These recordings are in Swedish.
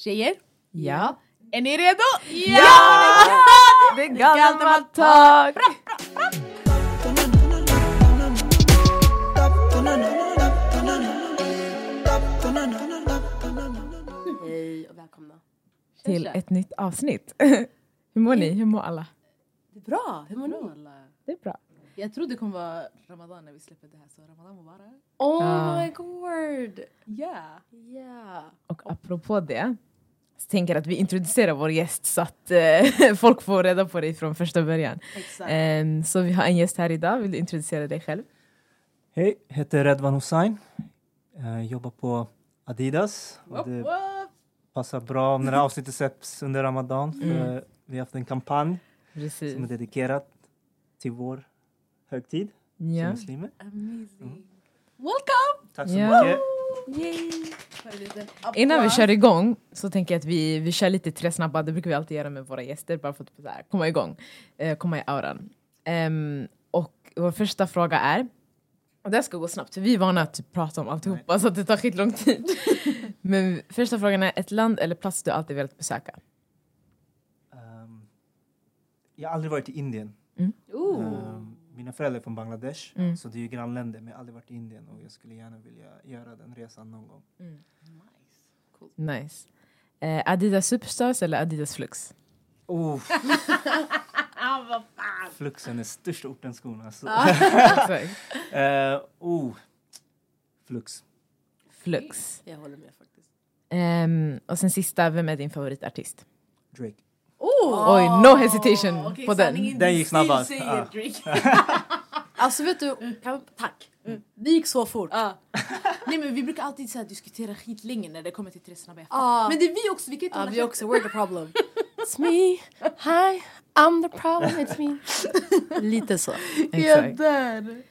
Tjejer, Ja. är ni redo? Ja! Det är gammalt tag! Hej och välkomna. Till ett nytt avsnitt. Hur mår ni? Hur mår alla? Det är bra, hur mår ni? Det är bra. Jag tror det kommer vara Ramadan när vi släpper det här, så Ramadan Mubarak. Oh Ja. my god! Ja. Yeah. Och apropå det, tänker jag att vi introducerar vår gäst så att eh, folk får reda på dig från första början. Exakt. Em, så vi har en gäst här idag, vill du introducera dig själv? Hej, heter Redvan Hussain. Jag jobbar på Adidas. Och Whoop, det passar bra när det här avsnittet släpps under Ramadan. För Vi har haft en kampanj Precis. som är dedikerad till vår högtid som Ja. muslimer. Amazing. Welcome! Tack så Ja. mycket. Yay! Innan vi kör igång så tänker jag att vi, vi kör lite tre snabba, det brukar vi alltid göra med våra gäster bara för att så här, komma igång, eh, komma i auran. Em, och vår första fråga är, och det här ska gå snabbt för vi är vana att typ prata om alltihopa så att det tar skitlång tid. Men första frågan är ett land eller plats du alltid velat besöka? Ehm, jag har aldrig varit i Indien. Ooh. Ehm, mina föräldrar är från Bangladesh, Mm. så det är ju grannländer. Men jag har aldrig varit i Indien och jag skulle gärna vilja göra den resan någon gång. Nice. Eh, Adidas Superstars eller Adidas Flux? Oh. Fluxen är största orten skorna. Alltså. Eh, oh, Flux. Flux. Jag håller med faktiskt. Em, och sen sista, vem är din favoritartist? Drake. Oh! Oj, no hesitation Okej, på den. sanningen, Den gick snabbast. Ja. Alltså vet du, kan, tack. Det gick så fort. Ja. Nej men vi brukar alltid så här, diskutera skitlänge när det kommer till tre snabba. Ah. Men det är vi också, vi kan inte Ja, hålla vi käften. också, we're the problem. It's me, hi, I'm the problem, it's me. Lite så. Jag Exakt. dör.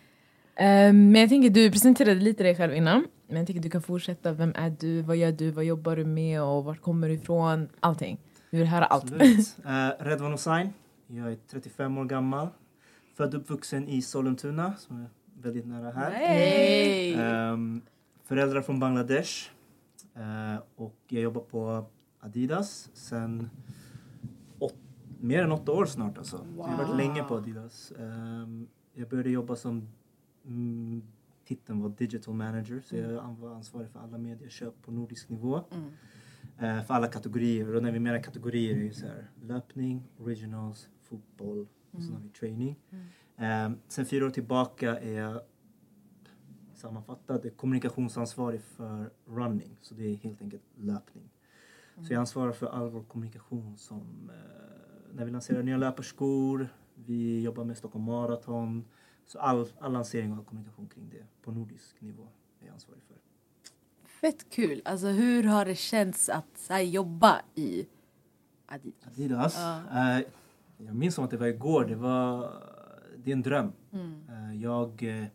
Ehm, men jag tänker, du presenterade lite dig själv innan. Men jag tänker du kan fortsätta. Vem är du? Vad gör du? Vad jobbar du med? Och vart kommer du ifrån? Allting. Vi vill höra allt. Uh, Redvan Hussain. Jag är 35 år gammal. Född och uppvuxen i Sollentuna, som är väldigt nära här. Hey. Ehm, föräldrar från Bangladesh. Eh, och jag jobbar på Adidas sen åt, mer än åtta år snart. Alltså. Jag har varit länge på Adidas. Ehm, jag började jobba som mm, titeln var digital manager. Så jag var ansvarig för alla medieköp på nordisk nivå. Eh, för alla kategorier. Och när vi menar kategorier är det så här, löpning, originals, fotboll och sen har vi training. Eh, sen fyra år tillbaka är jag sammanfattat kommunikationsansvarig för running. Så det är helt enkelt löpning. Så jag ansvarar för all vår kommunikation som eh, när vi lanserar nya löparskor, vi jobbar med Stockholm Marathon. Så all, all lansering och all kommunikation kring det på nordisk nivå är jag ansvarig för. Fett kul. Alltså hur har det känts att så här, jobba i Adidas? Adidas. Eh, jag minns som att det var igår. Det, var, det är en dröm. Eh, jag, eh,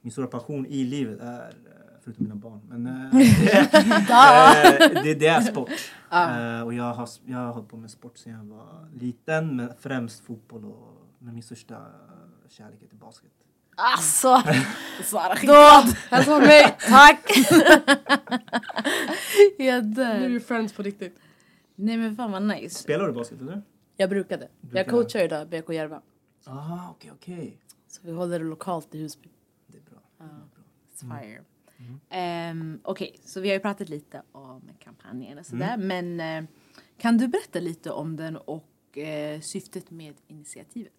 min stora passion i livet är, eh, förutom mina barn, men eh, det, det är sport. Eh, och jag har, jag har hållit på med sport sedan jag var liten, men främst fotboll och men min största kärlek är till basket. Alltså, Svara då! Hälsa från mig, tack! Jag Nu är dör. vi friends på riktigt. Nej men fan vad nice. Spelar du basket eller? Jag brukade. Brukade. Jag coachar idag BK Järva. Ah, okej, okej. Så vi håller det lokalt i Husby. Det är bra. It's fire. Ehm, Okej, så vi har ju pratat lite om kampanjen och sådär. Men eh, kan du berätta lite om den och eh, syftet med initiativet?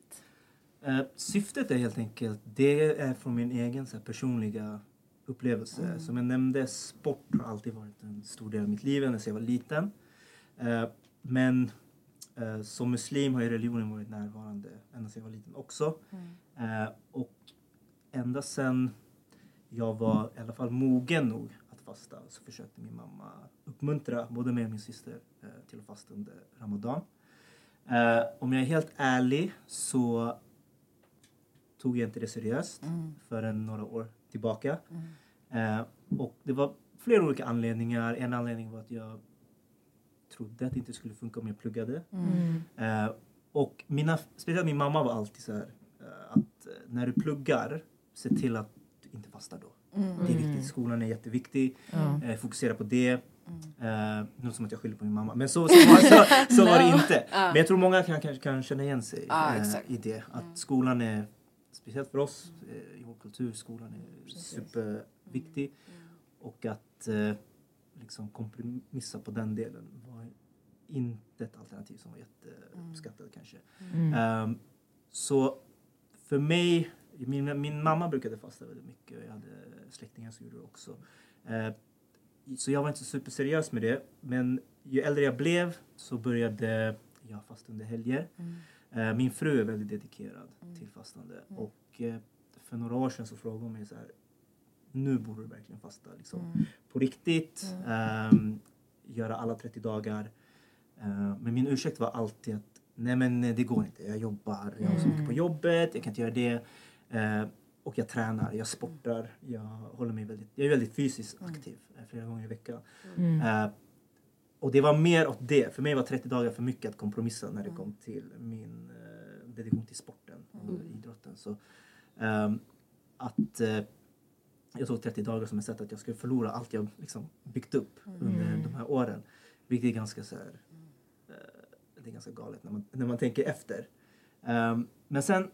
Eh, syftet är helt enkelt, det är från min egen så här, personliga upplevelse. Som jag nämnde, sport har alltid varit en stor del av mitt liv ända sedan jag var liten. Eh, men eh, som muslim har ju religionen varit närvarande ända sedan jag var liten också. Eh, och ända sedan jag var i alla fall mogen nog att fasta så försökte min mamma uppmuntra både mig och min syster till att fasta under Ramadan. Om jag är helt ärlig så tog jag inte det seriöst förrän några år tillbaka. Eh, och det var flera olika anledningar. En anledning var att jag trodde att det inte skulle funka om jag pluggade. Eh, och mina, speciellt min mamma var alltid så här eh, att eh, när du pluggar, se till att du inte fastar då. Det är viktigt. Skolan är jätteviktig. Eh, fokusera på det. Uh, något som att jag skyller på min mamma. Men så, så, var, så, så var det inte. Men jag tror många kan, kan, kan känna igen sig eh, exakt. i det. Att skolan är, speciellt för oss eh, i vår kultur, skolan är superviktig. Och att eh, liksom kompromissa på den delen var inte ett alternativ som var jätteuppskattat kanske. Ehm, så för mig, min, min mamma brukade fasta väldigt mycket och jag hade släktingar som gjorde det också. Eh, så jag var inte superseriös med det. Men ju äldre jag blev så började jag fasta under helger. Eh, min fru är väldigt dedikerad till fastande. Och eh, för några år sedan så frågade hon mig så här. Nu borde du verkligen fasta liksom, på riktigt. ehm, göra alla 30 dagar. Eh, men min ursäkt var alltid att nej men eh, det går inte. Jag jobbar, jag har så mycket på jobbet, jag kan inte göra det. Eh, och jag tränar, jag sportar, jag håller mig väldigt, jag är väldigt fysiskt aktiv eh, flera gånger i veckan. Eh, och det var mer åt det. För mig var 30 dagar för mycket att kompromissa när det kom till min eh, dedikation till sporten och idrotten. Så, ehm, att eh, jag tog 30 dagar som ett sätt att jag skulle förlora allt jag liksom byggt upp under de här åren. Vilket är ganska så här, eh, det är ganska galet när man, när man tänker efter. Ehm, men sen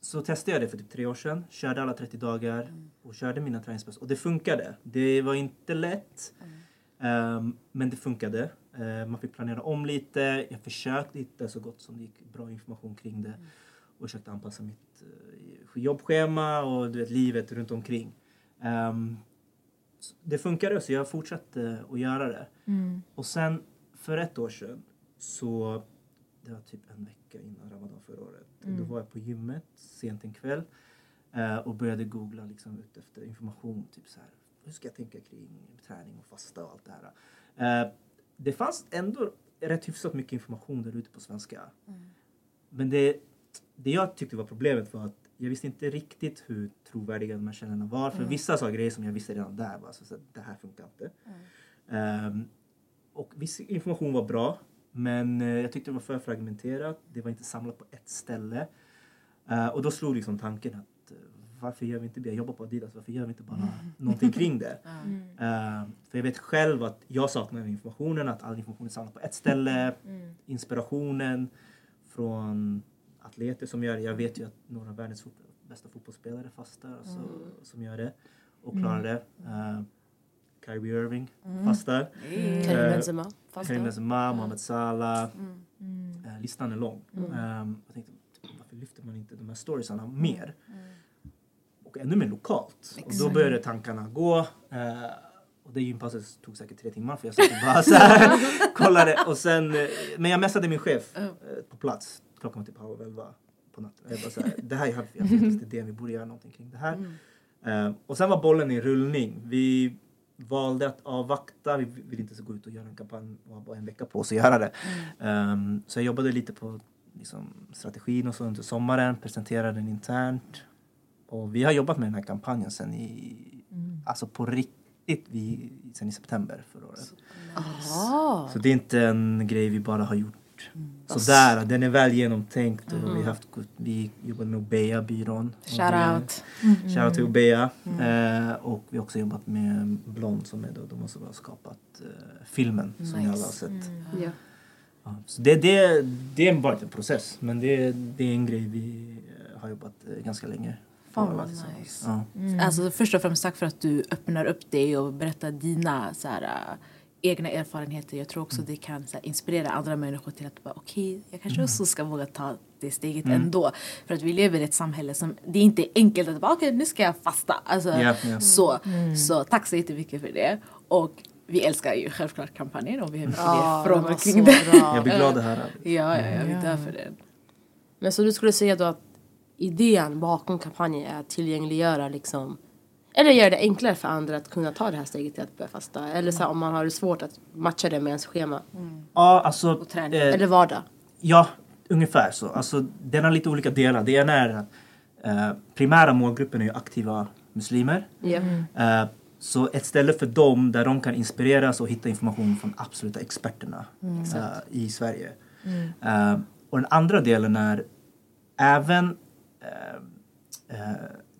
så testade jag det för typ tre år sedan. Körde alla 30 dagar och körde mina träningspass. Och det funkade. Det var inte lätt. Ehm, men det funkade. Ehm, man fick planera om lite. Jag försökte hitta så gott som det gick bra information kring det. Och försökte anpassa mitt uh, jobbschema och du vet, livet runt omkring. Så det funkade så jag fortsatte att göra det. Och sen för ett år sedan så det var typ en vecka innan Ramadan förra året. Då var jag på gymmet sent en kväll eh, och började googla liksom ut efter information. Typ så här, hur ska jag tänka kring träning och fasta och allt det här. Eh, det fanns ändå rätt hyfsat mycket information där ute på svenska. Men det, det jag tyckte var problemet var att jag visste inte riktigt hur trovärdiga de här källorna var. För vissa sa grejer som jag visste redan där. Var, så, så, det här funkar inte. Ehm, och viss information var bra. Men eh, jag tyckte det var för fragmenterat. Det var inte samlat på ett ställe. Eh, och då slog liksom tanken att varför gör vi inte det? Jag jobbar på Adidas. Varför gör vi inte bara någonting kring det? Eh, för jag vet själv att jag saknar informationen. Att all information är samlad på ett ställe. Inspirationen från atleter som gör det. Jag vet ju att några av världens fot- bästa fotbollsspelare fastar. Alltså, Som gör det och klarar det. Eh, Kyrie Irving fastar. Karim Eh, Benzema. Fast Karim. Benzema, Mohamed Salah. Eh, listan är lång. Ehm, jag tänkte, varför lyfter man inte de här storiesarna mer? Och ännu mer lokalt. Och då började tankarna gå. Eh, och det gympasset tog säkert tre timmar för jag satt och bara så här, kollade. Och sen, eh, men jag messade min chef eh, på plats. Klockan var typ halv elva på natten. Jag bara så här, det här är är det, vi borde göra någonting kring det här. Eh, och sen var bollen i rullning. Vi valde att avvakta. Vi vill inte så gå ut och göra en kampanj och ha bara en vecka på oss att göra det. Ehm, så jag jobbade lite på liksom, strategin och så under sommaren. Presenterade den internt. Och vi har jobbat med den här kampanjen sen i, alltså på riktigt, vi, sen i september förra året. Ah. Så det är inte en grej vi bara har gjort sådär. Den är väl genomtänkt och vi har haft, vi jobbade med Obeya byrån. Shout out. Shoutout till Obeya. Eh, och vi har också jobbat med Blond som är då, de som har skapat eh, filmen som ni alla har sett. Ja. Ja, så det, det, det är bara en process men det, det är en grej vi eh, har jobbat eh, ganska länge. Fan vad nice. Ja. Alltså först och främst tack för att du öppnar upp dig och berättar dina så här, äh, egna erfarenheter. Jag tror också det kan så här, inspirera andra människor till att bara okej, jag kanske också ska våga ta det steget ändå. För att vi lever i ett samhälle som det är inte enkelt att bara okej nu ska jag fasta. Alltså, Ja, ja. Så, så tack så jättemycket för det. Och vi älskar ju självklart kampanjen och vi har mycket det frågor kring bra. Jag blir glad det här. Ja, ja, ja, vi dör för det. Men så du skulle säga då att idén bakom kampanjen är att tillgängliggöra liksom eller göra det enklare för andra att kunna ta det här steget till att börja fasta. Eller så här, om man har det svårt att matcha det med ens schema. Ja, alltså. Och träning. eh, Eller vardag. Ja, ungefär så. Alltså, den har lite olika delar. Det ena är att eh, primära målgruppen är ju aktiva muslimer. Ja. Eh, så ett ställe för dem där de kan inspireras och hitta information från absoluta experterna eh, i Sverige. Eh, och den andra delen är även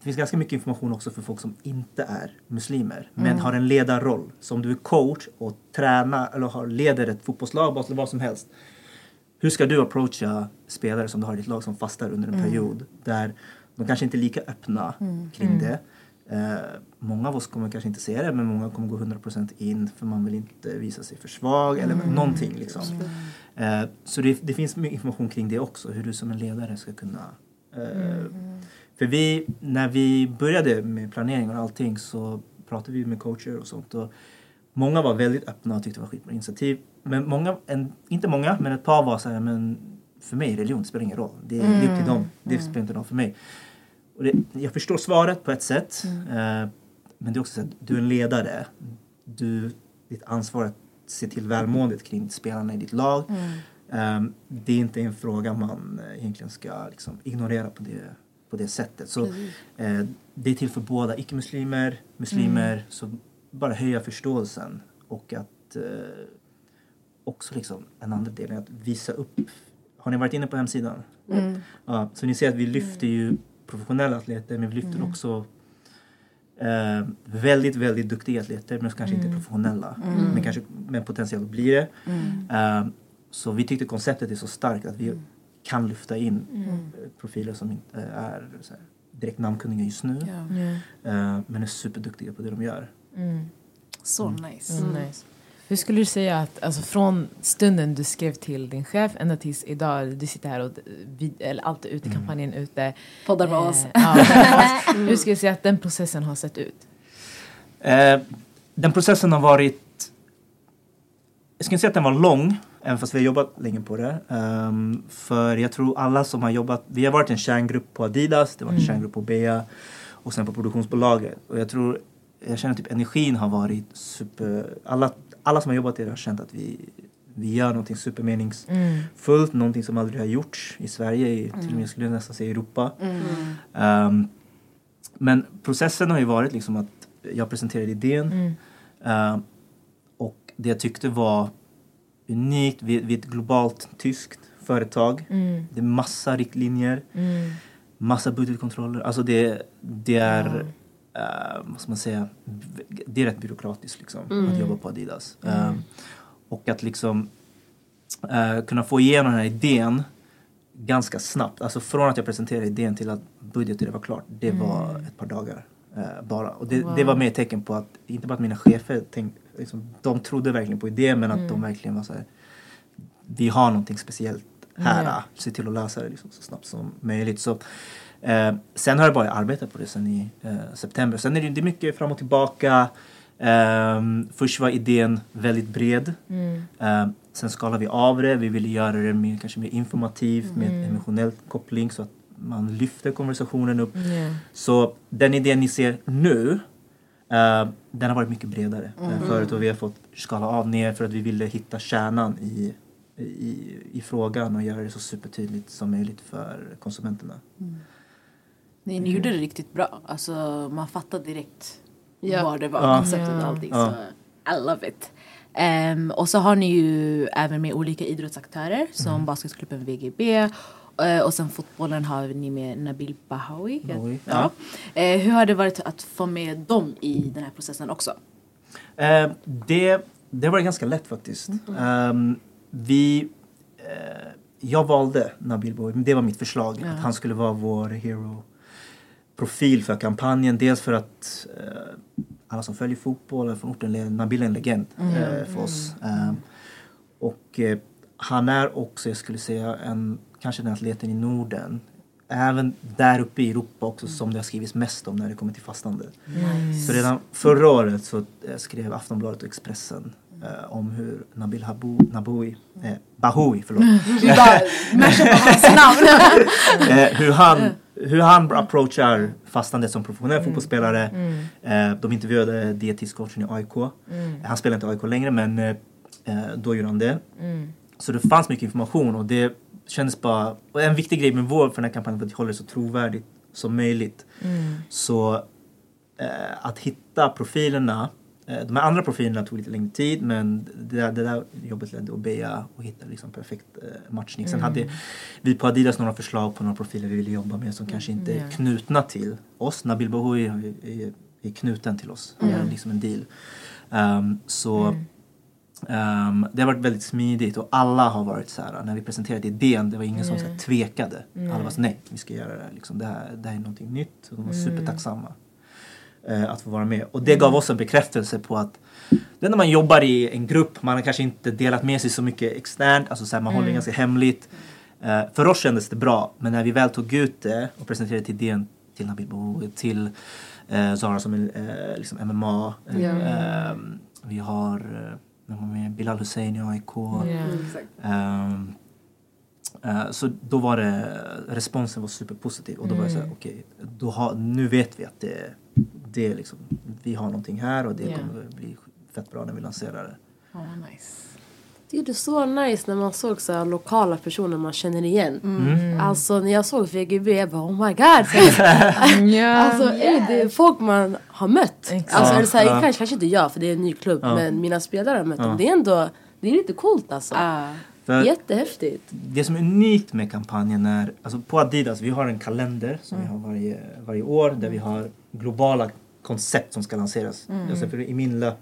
det finns ganska mycket information också för folk som inte är muslimer men har en ledarroll. Så om du är coach och tränar eller har, leder ett fotbollslag, basket, vad som helst. Hur ska du approacha spelare som du har i ditt lag som fastar under en period där de kanske inte är lika öppna kring det. Eh, många av oss kommer kanske inte se det men många kommer gå 100% in för man vill inte visa sig för svag eller någonting liksom. Eh, så det, det finns mycket information kring det också, hur du som en ledare ska kunna eh, För vi, när vi började med planering och allting så pratade vi med coacher och sånt och många var väldigt öppna och tyckte det var skitbra initiativ. Men många, en, inte många, men ett par var så här, men för mig religion spelar ingen roll. Det är, är upp till dem. Det spelar inte roll för mig. Och det, jag förstår svaret på ett sätt. Eh, men det är också så att du är en ledare. Du, ditt ansvar att se till välmåendet kring spelarna i ditt lag. Eh, det är inte en fråga man eh, egentligen ska liksom, ignorera på det, på det sättet. Så, eh, det är till för båda, icke-muslimer, muslimer. Så bara höja förståelsen och att eh, också liksom en annan del är att visa upp. Har ni varit inne på hemsidan? Ja, så ni ser att vi lyfter ju professionella atleter men vi lyfter också eh, väldigt, väldigt duktiga atleter men kanske inte professionella. Men kanske med potential att bli det. Eh, så vi tyckte konceptet är så starkt att vi kan lyfta in eh, profiler som inte är så här, direkt namnkunniga just nu. Ja. Ja. Eh, men är superduktiga på det de gör. Så nice. Mm, nice. Hur skulle du säga att alltså, från stunden du skrev till din chef ända tills idag, du sitter här och vid, eller allt är ute, kampanjen är ute. Poddar med oss. Eh, ja, oss. Hur skulle du säga att den processen har sett ut? Eh, den processen har varit... Jag skulle inte säga att den var lång, även fast vi har jobbat länge på det. Ehm, för jag tror alla som har jobbat... Vi har varit en kärngrupp på Adidas, det var en kärngrupp på Bea och sen på produktionsbolaget. Och jag tror... Jag känner typ energin har varit super... Alla, alla som har jobbat i det har känt att vi, vi gör någonting supermeningsfullt, någonting som aldrig har gjorts i Sverige, i, till och med skulle jag nästan säga Europa. Ehm, men processen har ju varit liksom att jag presenterade idén och det jag tyckte var unikt, vi, är ett globalt tyskt företag. Det är massa riktlinjer, massa budgetkontroller. Alltså det, det är, eh, vad ska man säga, det är rätt byråkratiskt liksom att jobba på Adidas. Eh, och att liksom eh, kunna få igenom den här idén ganska snabbt. Alltså från att jag presenterade idén till att budgeten var klart, det var ett par dagar. Eh, bara. Och det, det var mer ett tecken på att, inte bara att mina chefer tänkte, liksom, de trodde verkligen på idén men att de verkligen var så här, vi har någonting speciellt här, Ja. se till att lösa det liksom, så snabbt som möjligt. Så, eh, sen har jag bara arbetat på det sen i eh, september. Sen är det, det mycket fram och tillbaka. Ehm, först var idén väldigt bred. Ehm, sen skalade vi av det. Vi ville göra det mer, kanske mer informativt med en emotionell koppling så att man lyfter konversationen upp. Ja. Så den idén ni ser nu, eh, den har varit mycket bredare än förut och vi har fått skala av ner för att vi ville hitta kärnan i, i, i frågan och göra det så supertydligt som möjligt för konsumenterna. Ni, ni gjorde det riktigt bra. Alltså, man fattade direkt Ja. vad det var, Ja. konceptet och allting. Ja. Så I love it. Ehm, och så har ni ju även med olika idrottsaktörer som Mm. basketklubben VGB. Eh, och sen fotbollen har ni med Nabil Bahoui. Bahoui, Ja. Eh, hur har det varit att få med dem i den här processen också? Eh, det, det var ganska lätt faktiskt. Ehm, vi, jag valde Nabil Boy, det var mitt förslag. Att han skulle vara vår hero-profil för kampanjen. Dels för att eh, alla som följer fotboll från orten, Nabil är en legend eh, för oss. Ehm, och eh, han är också, jag skulle säga, en, kanske den atleten i Norden Även där uppe i Europa också som det har skrivits mest om när det kommer till fastande. Så redan förra året så eh, skrev Aftonbladet och Expressen eh, om hur Nabil Habu, Naboui, eh, Bahoui, förlåt, Vi bara hans namn. eh, hur, han, hur han approachar fastande som professionell fotbollsspelare. Eh, de intervjuade dietistcoachen i AIK. Han spelar inte i AIK längre men eh, eh, då gjorde han det. Så det fanns mycket information och det kändes bara... Och en viktig grej med vår för den här kampanjen var att hålla det så trovärdigt som möjligt. Så eh, att hitta profilerna eh, de här andra profilerna tog lite längre tid men det där, det där jobbet ledde Obeya och hittade liksom perfekt eh, matchning. Sen hade vi på Adidas några förslag på några profiler vi ville jobba med som kanske inte är knutna till oss. Nabil Bahoui är, är, är knuten till oss. Är liksom en deal. Ehm, så ehm, det har varit väldigt smidigt och alla har varit så här när vi presenterade idén det var ingen som så här, tvekade. Alla var så nej vi ska göra det här. Liksom, det, här det här är någonting nytt. Och de var supertacksamma eh, att få vara med. Och det gav oss en bekräftelse på att det är när man jobbar i en grupp, man har kanske inte delat med sig så mycket externt, alltså så här, man håller det ganska hemligt. Eh, för oss kändes det bra, men när vi väl tog ut det och presenterade idén till Nabil till eh, Zara som är liksom MMA. Eh, Ja. eh, vi har var med? Bilal Hussein i AIK. Ja. Ehm, eh, så då var det, responsen var superpositiv och då var det så här, okej, då har, nu vet vi att det, det är liksom, vi har någonting här och det Ja. kommer bli fett bra när vi lanserar det. Ja, nice. Det är så nice när man såg så här lokala personer man känner igen. Mm. Alltså när jag såg VGB jag bara oh my god. Ja. alltså är det folk man har mött? Exakt. Alltså är det så här, Ja. kanske, kanske inte jag för det är en ny klubb Ja. men mina spelare har mött Ja. dem. Det är ändå det är lite coolt alltså. Ah, För Jättehäftigt. det som är unikt med kampanjen är, alltså på Adidas, vi har en kalender som vi har varje, varje år där vi har globala koncept som ska lanseras. Alltså för I min löp,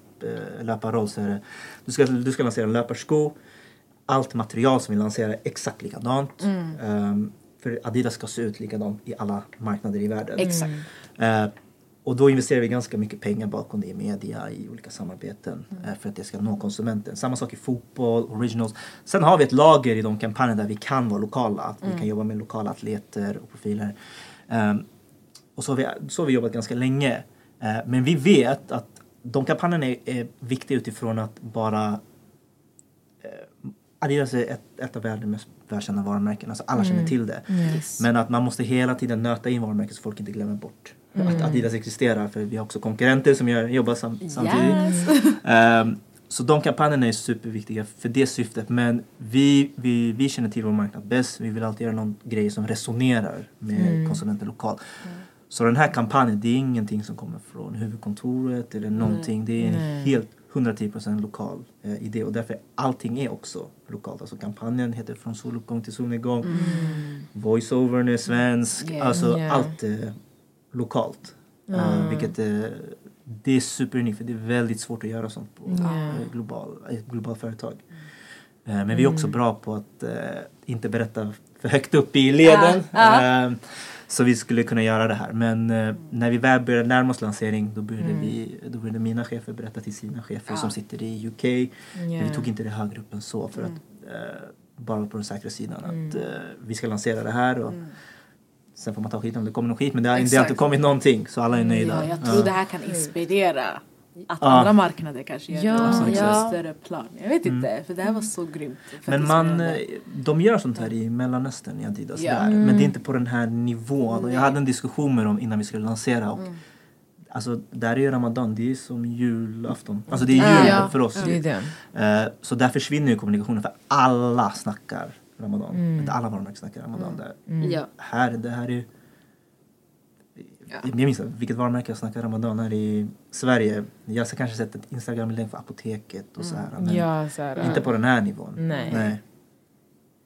löparroll så är det, du ska, du ska lansera en löparsko, allt material som vi lanserar är exakt likadant. Ehm, för Adidas ska se ut likadant i alla marknader i världen. exakt. Eh, och då investerar vi ganska mycket pengar bakom det i media, i olika samarbeten eh, för att det ska nå konsumenten. Samma sak i fotboll, originals. Sen har vi ett lager i de kampanjerna där vi kan vara lokala. Att Vi kan jobba med lokala atleter och profiler. Ehm, och så har, vi, så har vi jobbat ganska länge. Eh, men vi vet att de kampanjerna är, är viktiga utifrån att bara Adidas är ett, ett av världens mest välkända varumärken. Alltså alla känner till det. Men att man måste hela tiden nöta in varumärket så folk inte glömmer bort att Adidas existerar. För vi har också konkurrenter som gör, jobbar sam, samtidigt. Yes. Ehm, så de kampanjerna är superviktiga för det syftet. Men vi, vi, vi känner till vår marknad bäst. Vi vill alltid göra någon grej som resonerar med konsumenter lokalt. Så den här kampanjen, det är ingenting som kommer från huvudkontoret eller någonting. Det är en Nej. helt 110% lokal eh, idé och därför allting är också lokalt. Alltså kampanjen heter Från soluppgång till solnedgång. Voiceovern är svensk. Yeah. Alltså Yeah. allt är lokalt. Eh, vilket är, det är superunikt för det är väldigt svårt att göra sånt på Yeah. global, ett globalt företag. Eh, men vi är också bra på att eh, inte berätta för högt upp i leden. Så vi skulle kunna göra det här. Men eh, när vi väl började närma oss lansering då började, vi, då började mina chefer berätta till sina chefer som sitter i UK. Men vi tog inte det högre upp än så för att eh, bara på den säkra sidan att eh, vi ska lansera det här och sen får man ta skit om det kommer någon skit. Men det har, inte kommit någonting. Så alla är nöjda. Ja, jag tror det här kan inspirera att Ja. andra marknader kanske gör Ja, det också på ja. större plan. Jag vet inte, för det här var så grymt. Men man, eh, de gör sånt här i Mellanöstern i Adidas Ja. där. Men det är inte på den här nivån. Och jag hade en diskussion med dem innan vi skulle lansera. Och, Alltså där är ju Ramadan, det är som julafton. Alltså det är jul Ja. för oss. Det är det. Eh, så där försvinner ju kommunikationen för alla snackar Ramadan. Inte alla varumärken snackar Ramadan där. Ja. Här, det här är Jag minns inte vilket varumärke jag snackar Ramadan här i Sverige. Jag har kanske sett ett Instagram-länk för apoteket och så här. Men Ja, så här, inte på den här nivån. Nej.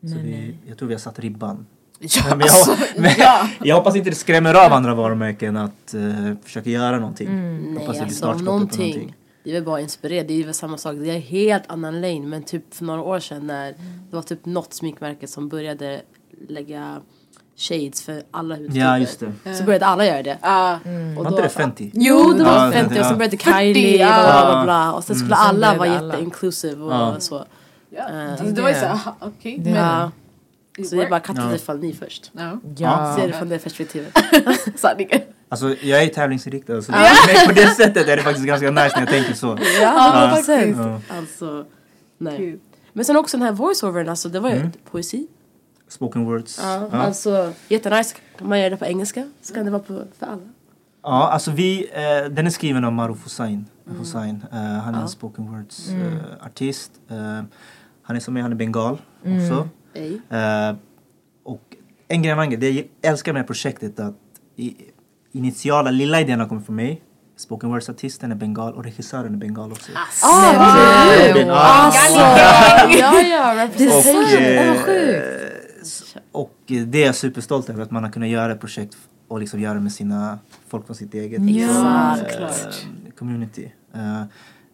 Så vi, jag tror vi har satt ribban. Ja, Men jag, alltså, men, ja. jag hoppas inte det skrämmer av andra varumärken att uh, försöka göra någonting. Nej hoppas det alltså startskottet på någonting. någonting. Det är väl bara inspirerad. Det är väl samma sak. Det är en helt annan lane. Men typ för några år sedan när det var typ något sminkmärke som började lägga shades för alla hudtyper. Ja, just det. Så började alla göra det. Ah, Och Var inte det Fenty? Jo, det var Ja, 50 och ja. sen började 40, Kylie ja. bla bla bla. Och sen skulle Sen alla vara alla. jätteinclusive och Ja. så. ja. Eh, det, det var ju såhär, okej. Det- men Ja. Så det är bara kattat Ja. ifall ni först. Ja. Ja. Ser det från det perspektivet. Sanningen. Alltså jag är tävlingsinriktad så men på det sättet är det faktiskt ganska nice när jag tänker så. Ja, faktiskt. faktiskt. Ja. Alltså, nej. Men sen också den här voiceovern, alltså det var ju poesi. Spoken words. Ja, Ja. Alltså jättenice. Kan man göra det på engelska så kan det vara på, för alla. Ja, alltså vi, eh, den är skriven av Maruf Hussain. Hussain. Eh, han är en spoken words eh, artist. Eh, han är som mig, han är bengal också. Ej. Eh, och en grej, en grej, det jag älskar med projektet är att i, initiala lilla idén har kommit från mig. spoken words-artisten är bengal och regissören är bengal också. Ah, Nej, Robin, wow. ja. Alltså, ja, ja, representation. Och, Det var eh, sjukt. Och eh, det är jag superstolt över att man har kunnat göra ett projekt och liksom göra det med sina folk från sitt eget Ja, klart. community. Eh,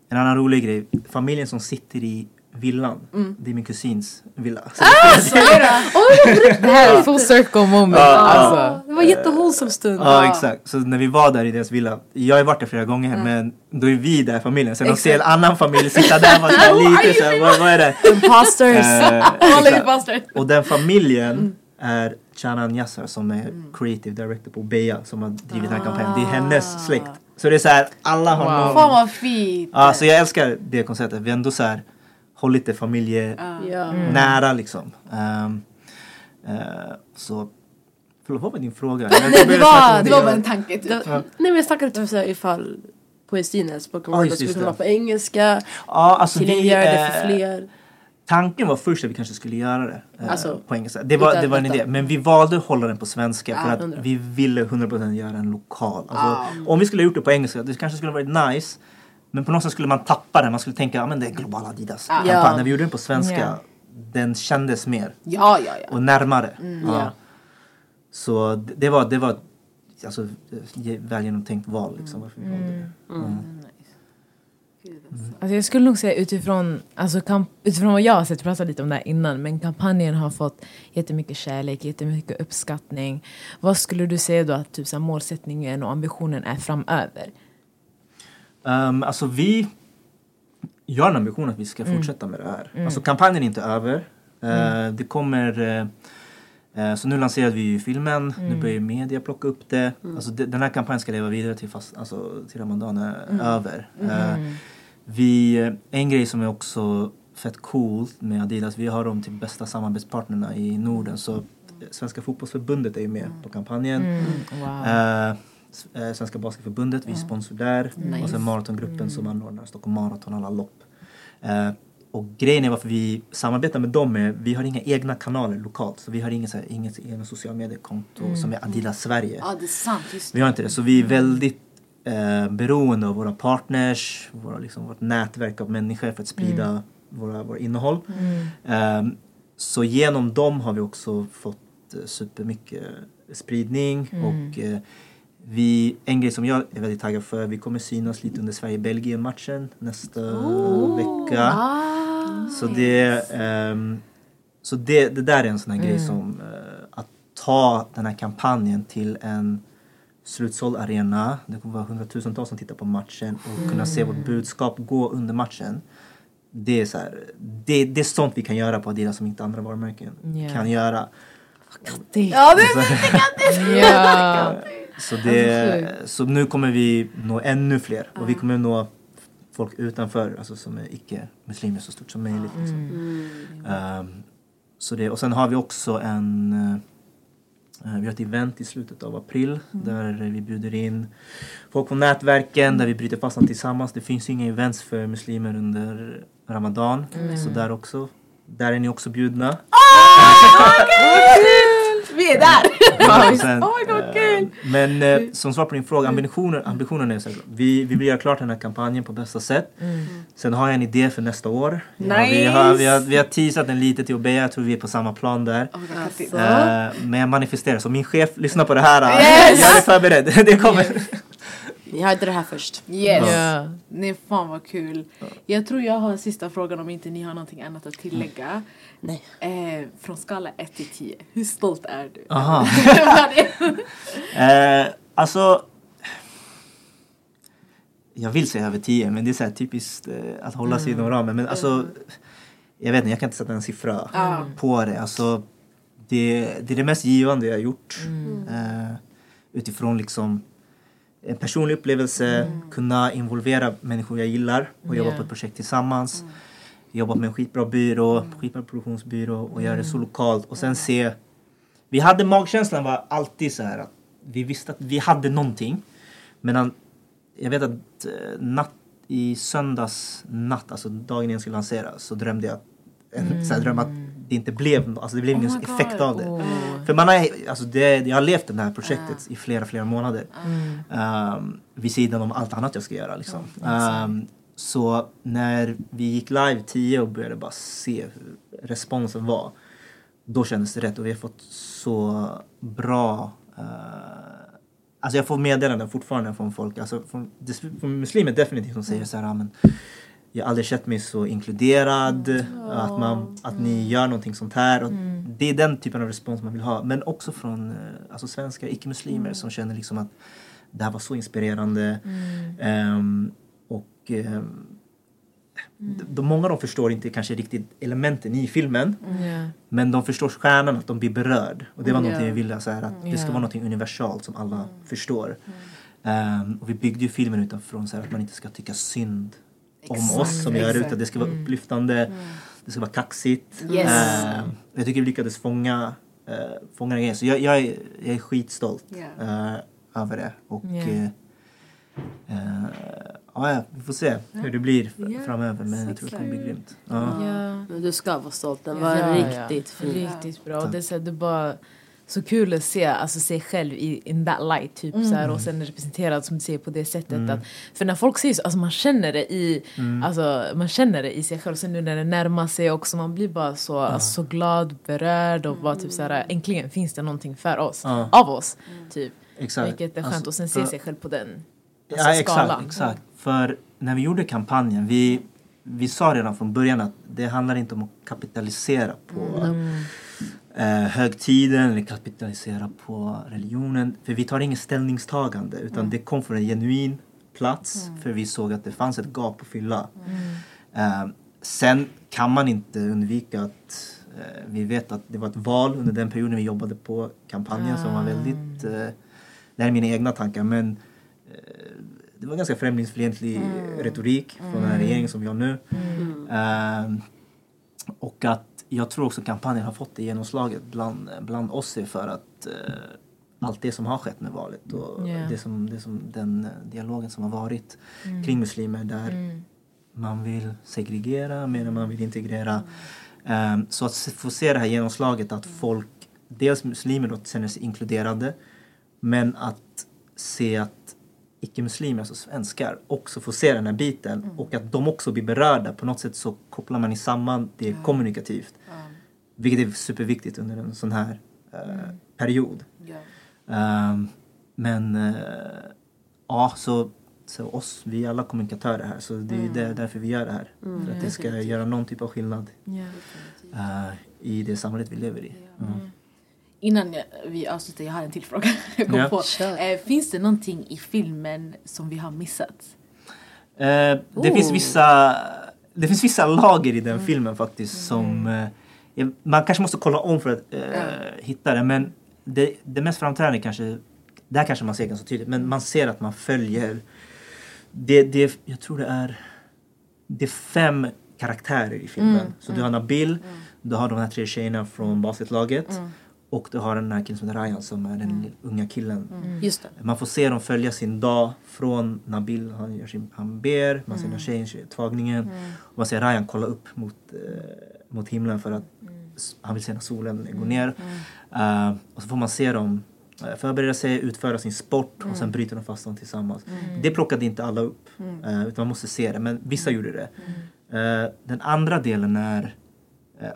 en annan rolig grej, familjen som sitter i villan, Mm. det är min kusins villa. Så Det här är full circle moment. Ja, Alltså. Det var en jättehållsam stund. Ja exakt, så när vi var där i deras villa, jag har varit där flera gånger men då är vi där familjen, sen de ser en annan familj sitta där och såhär lite såhär, vad, vad är det? Imposters. Eh, och den familjen är Chanan Yassar som är creative director på Beja som har drivit den här kampanjen. Det är hennes släkt. Så det är så här, alla har Wow. någon... Fan vad fint. Ja, så jag älskar det konceptet. Vi har ändå så här hållit det familjenära Ja. Mm. liksom. Ehm, eh, så, förlåt vad var din fråga? Nej, det var- Det var bara en tanke typ. Det- Nej men jag snackade typ såhär ifall poesin Ja, word just- skulle kunna det. vara på engelska. Ja, alltså vi, Tillgängliggöra det för eh, fler. Tanken var först att vi kanske skulle göra det eh, Alltså, på engelska. Det var, utan det var en detta. idé. Men vi valde att hålla den på svenska för Ja, att hundra. vi ville 100% göra en lokal. Alltså, Ah. Om vi skulle ha gjort det på engelska, det kanske skulle ha varit nice. Men på något sätt skulle man tappa den. Man skulle tänka att men det är globala Adidas Ja. Ja. När vi gjorde den på svenska, Ja. den kändes mer Ja, ja, ja. och närmare. ja. ja. Så det var, det var alltså, eh, väl genomtänkt val. Liksom, varför vi valde det. Mm. Alltså jag skulle nog säga utifrån, alltså kamp, utifrån vad jag har sett, pratade lite om det här innan, men kampanjen har fått jättemycket kärlek, jättemycket uppskattning. Vad skulle du säga då att typ, så här, målsättningen och ambitionen är framöver? Um, alltså vi... Jag har en ambition att vi ska fortsätta med det här. Alltså kampanjen är inte över. Uh, Det kommer... uh, så nu lanserade vi ju filmen, nu börjar media plocka upp det. Alltså de, den här kampanjen ska leva vidare till, fast, alltså, till Ramadan är över. Uh, vi, eh, en grej som är också fett coolt med Adidas, vi har dem till bästa samarbetspartnerna i Norden. Så eh, Svenska fotbollsförbundet är ju med på kampanjen. Wow. Eh, S- eh, Svenska Basketförbundet, vi är sponsor där. Nice. Och sen Maratongruppen som anordnar Stockholm Marathon, alla lopp. Eh, och grejen är varför vi samarbetar med dem är vi har inga egna kanaler lokalt. Så vi har inget, så här, inget egna sociala mediekonto som är Adidas Sverige. Ja, det är sant. Just Vi har inte det. Så vi är väldigt eh, beroende av våra partners, våra, liksom, vårt nätverk av människor för att sprida våra, våra innehåll. Ehm, så genom dem har vi också fått eh, supermycket spridning och eh, vi, en grej som jag är väldigt taggad för, vi kommer synas lite under Sverige-Belgien-matchen nästa vecka. Så det, ehm, så det, det där är en sån här grej som eh, att ta den här kampanjen till en slutsåld arena. Det kommer vara hundratusentals som tittar på matchen och kunna se vårt budskap gå under matchen. Det är, så här, det, det är sånt vi kan göra på Adidas som inte andra varumärken Ja. kan göra. Ja, det är Ja. Så, det, så nu kommer vi nå ännu fler och vi kommer nå folk utanför, alltså som är icke-muslimer så stort som möjligt. Liksom. Ehm, så det, och sen har vi också en eh, vi har ett event i slutet av april där vi bjuder in folk från nätverken där vi bryter fastan tillsammans. Det finns ju inga events för muslimer under Ramadan. Så där också. Där är ni också bjudna. Vi är där! Ja, sen, Oh my God, eh, kul! Men eh, som svar på din fråga, ambitionen, ambitionen är så här, vi, vi vill göra klart den här kampanjen på bästa sätt. Sen har jag en idé för nästa år. Ja, vi, har, vi, har, vi har teasat den lite till Obeya, jag tror vi är på samma plan där. Alltså. Eh, men jag manifesterar, så min chef lyssnar på det här. Yes! Jag är förberedd, det kommer. Ni hörde det här först. Yes! Ja. Nej, fan vad kul. Jag tror jag har en sista frågan om inte ni har någonting annat att tillägga. Nej. Eh, från skala 1 till 10, hur stolt är du? Aha. Eh, alltså... Jag vill säga över 10 men det är så här typiskt eh, att hålla sig inom ramen. Men alltså, jag vet inte, jag kan inte sätta en siffra Ja. på det. Alltså, det, det är det mest givande jag har gjort. Eh, utifrån liksom en personlig upplevelse, kunna involvera människor jag gillar och jobba Ja. på ett projekt tillsammans. Jobba med en skitbra byrå, skitbra produktionsbyrå och göra det så lokalt och sen se vi hade magkänslan var alltid så här att vi visste att vi hade någonting. Men jag vet att eh, natt, i söndags natt, alltså dagen innan jag skulle lansera, så drömde jag en så här dröm att det inte blev, alltså det blev Oh ingen effekt av det. Oh. För man har, alltså det, jag har levt det här projektet i flera, flera månader. Mm. Um, vid sidan om allt annat jag ska göra liksom. Um, så när vi gick live 10 och började bara se hur responsen var. Då kändes det rätt och vi har fått så bra uh, Alltså jag får meddelanden fortfarande från folk, alltså från, från muslimer definitivt som säger så här, "Ah, men jag har aldrig känt mig så inkluderad, att, man, att ni gör någonting sånt här. Och Det är den typen av respons man vill ha. Men också från eh, alltså svenska icke-muslimer som känner liksom att det här var så inspirerande. Ehm, och ehm, de, de, många de förstår inte kanske riktigt elementen i filmen. Ja. Men de förstår stjärnan, att de blir berörd. Och det var Mm, någonting ja. vi ville, så här, att det ska vara någonting universalt som alla förstår. Ehm, och vi byggde ju filmen utifrån så här, att man inte ska tycka synd om oss som gör ut. Att det ska vara upplyftande, det ska vara kaxigt. Yes. Ehm, jag tycker vi lyckades fånga, uh, fånga den grejen. Så jag, jag, är, jag är skitstolt Ja. eh, över det. Och Ja. eh, ja, vi får se hur det blir Ja, framöver. Men jag tror det kommer bli grymt. Men du ska vara stolt. Den var Ja, riktigt ja. fin. Riktigt bra. Det är så är bara så kul att se alltså, sig själv i in that light. Typ, så här, och sen representerad som du säger på det sättet. Mm. Att, för när folk säger så, alltså, man känner det i alltså, man känner det i sig själv. Sen nu när det närmar sig också, man blir bara så, alltså, så glad, berörd och bara typ så här, äntligen finns det någonting för oss. Ja. Av oss. Typ. Exakt. Vilket är skönt. Alltså, och sen se sig själv på den alltså, Ja, exakt, skalan. exakt. För när vi gjorde kampanjen, vi, vi sa redan från början att det handlar inte om att kapitalisera på eh, högtiden eller kapitalisera på religionen. För vi tar inget ställningstagande utan det kom från en genuin plats för vi såg att det fanns ett gap att fylla. Eh, sen kan man inte undvika att eh, vi vet att det var ett val under den perioden vi jobbade på kampanjen som var väldigt, eh, det här är mina egna tankar men eh, det var ganska främlingsfientlig retorik från den här regeringen som vi har nu. Eh, och att jag tror också kampanjen har fått det genomslaget bland, bland oss för att eh, allt det som har skett med valet och Ja. det som, det som, den eh, dialogen som har varit kring muslimer där Mm. man vill segregera mer än man vill integrera. Ehm, så att få se det här genomslaget att folk, dels muslimer då känner sig inkluderade men att se att icke-muslimer, alltså svenskar, också får se den här biten och att de också blir berörda. På något sätt så kopplar man samman det kommunikativt. Vilket är superviktigt under en sån här eh, period. Ja. Ehm, men eh, ja, så, så oss, vi är alla kommunikatörer här så det är ju det, därför vi gör det här. För att det ska göra någon typ av skillnad Ja. eh, i det samhället vi lever i. Mm. Innan jag, vi avslutar, jag har en till fråga. Jag kom Ja. på. Kör. Eh, finns det någonting i filmen som vi har missat? Eh, det, Oh. finns vissa, det finns vissa lager i den filmen faktiskt som eh, jag- man kanske måste kolla om för att eh, hitta det men det, det mest framträdande kanske, där kanske man ser ganska tydligt, men man ser att man följer. Det, det, jag tror det är det är fem karaktärer i filmen. Så du har Nabil, du har de här tre tjejerna från basketlaget och du har den här killen som heter Ryan som är den unga killen. Det. Man får se dem följa sin dag från Nabil, han, gör sin, han ber, man ser när tjejen kör tvagningen. Och man ser Ryan kolla upp mot, eh, mot himlen för att han vill se när solen går ner. Eh, och så får man se dem eh, förbereda sig, utföra sin sport och sen bryter de fast dem tillsammans. Det plockade inte alla upp, eh, utan man måste se det, men vissa gjorde det. Den andra delen är,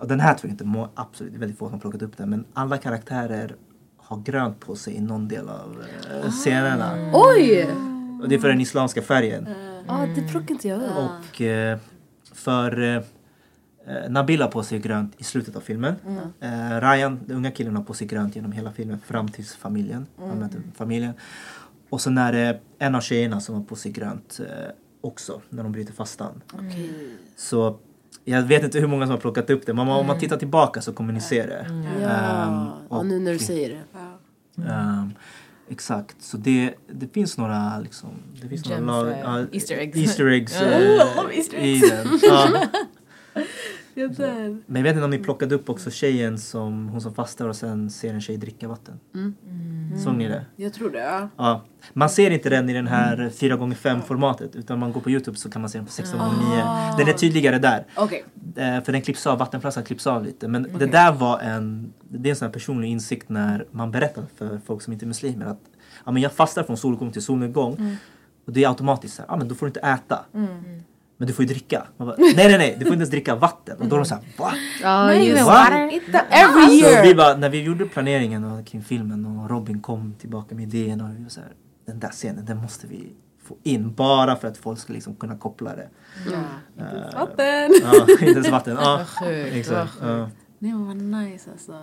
och den här tror jag inte, absolut, det är väldigt få som plockat upp den, men alla karaktärer har grönt på sig i någon del av eh, scenerna. Oj! Och det är för den islamska färgen. Ja, det plockade inte jag upp. Och för eh, Nabil har på sig grönt i slutet av filmen. Eh, Ryan, den unga killen, har på sig grönt genom hela filmen fram tills familjen. Han möter familjen. Och sen är det en av tjejerna som har på sig grönt eh, också när de bryter fastan. Så jag vet inte hur många som har plockat upp det men om man tittar tillbaka så kommer ni se det. Ja, Ehm, ja nu när du och- säger det. Ehm, exakt, så det, det finns några liksom, det finns Gems, några ja, Easter eggs. Easter eggs Oh, I love Easter i den. Ja. Dör. Men jag vet inte om ni plockade upp också tjejen som hon som fastar och sen ser en tjej dricka vatten. Mm. Såg ni det? Jag tror det, ja. Ja. Man ser inte den i den här 4x5 formatet utan man går på Youtube så kan man se den på 16x9. Den är tydligare där. Okej. eh, för den klipps av, vattenflaskan klipps av lite. Men det där var en, det är en sån här personlig insikt när man berättar för folk som inte är muslimer att ja, men jag fastar från soluppgång till solnedgång. Och det är automatiskt så här, ja men då får du inte äta. Men du får ju dricka. Man bara, nej nej nej, du får inte ens dricka vatten. Och då är de såhär, va? Ja, Nej, just Va? Every Så year! vi bara, när vi gjorde planeringen och, kring filmen och Robin kom tillbaka med idén och vi var så här, den där scenen, den måste vi få in bara för att folk ska liksom kunna koppla det. Eh, Vatten! Ja, inte ens vatten. Ja, vad exakt. sjukt. Ja. Nej men vad nice alltså.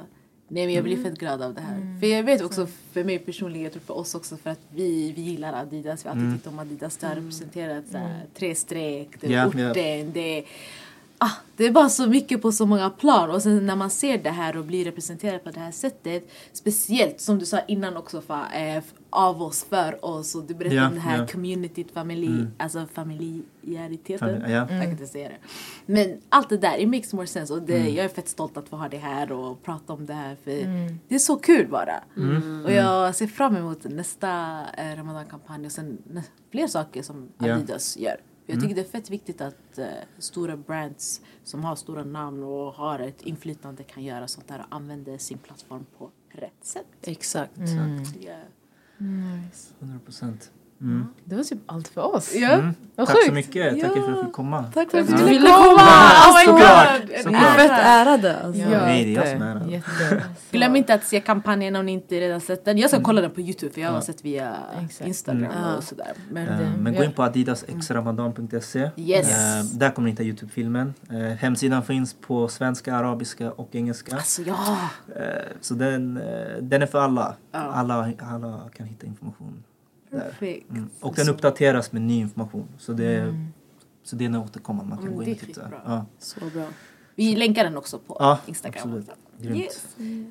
Nej men jag blir fett glad av det här. För jag vet också för mig personligen, jag tror för oss också för att vi, vi gillar Adidas. Vi har alltid tyckt om Adidas. Det har representerat så här, tre streck, det är Ja, orten, ja. det Ah, det är bara så mycket på så många plan och sen när man ser det här och blir representerad på det här sättet Speciellt som du sa innan också för, eh, av oss, för oss och du berättade Ja, om det här ja. communityt, familj, alltså familjäriteten Familj- ja. Jag kan inte säga det Men allt det där, it makes more sense och det, Mm. jag är fett stolt att få ha det här och prata om det här för det är så kul bara Mm. Och jag ser fram emot nästa eh, Ramadan-kampanj och sen fler saker som. Adidas gör jag Mm. tycker det är fett viktigt att eh, stora brands som har stora namn och har ett inflytande kan göra sånt där och använder sin plattform på rätt sätt. Exakt. Ja. 100 procent. Mm. Det var typ allt för oss. Ja. Mm. Tack så sjukt. mycket. Tack för att jag fick komma. Tack för att du du ville komma. Oh my god! såklart. Fett ärade alltså. Ja, Nej, det är jag som är jätte. Glöm inte att se kampanjen om ni inte redan sett den. Jag ska kolla den på Youtube för jag har Ja. sett via Exakt. Instagram Mm. och sådär. Men, det- Men gå ja. in på adidasxramadan.se. Yes. Eh, där kommer ni hitta Youtube-filmen. Eh, hemsidan finns på svenska, arabiska och engelska. alltså ja! Så den, den är för alla. Ja. alla. Alla kan hitta information där. Perfekt. Mm. Och den uppdateras med ny information. Så det, Mm. så det är en återkommande. Man kan Mm, gå in och titta. Ja. Så bra. Vi länkar den också på Ja, Instagram. absolut. Grymt. Yes.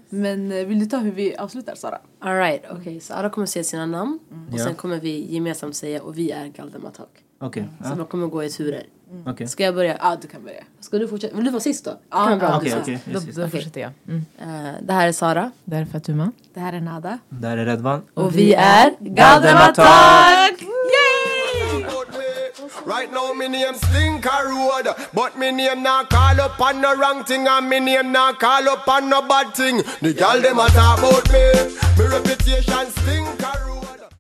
Men eh, vill du ta hur vi avslutar Sara? Alright, okej. Så alla kommer säga sina namn. Och Ja. sen kommer vi gemensamt säga och vi är Galdematak. Okej. Så Ja. de kommer gå i turer. Okej. Ska jag börja? Ja, du kan börja. Ska du fortsätta? Vill du vara sist då? Ja, kan vara Du okej. Då, då fortsätter jag. Mm. Eh, det här är Sara. Det här är Fatuma. Det här är Nada. Där är Redvan. Och vi är Galdematak! Right now me name Slinker Road But me name not call up on no wrong thing And me name not call up on no bad thing The gal dem a talk about me Me reputation stink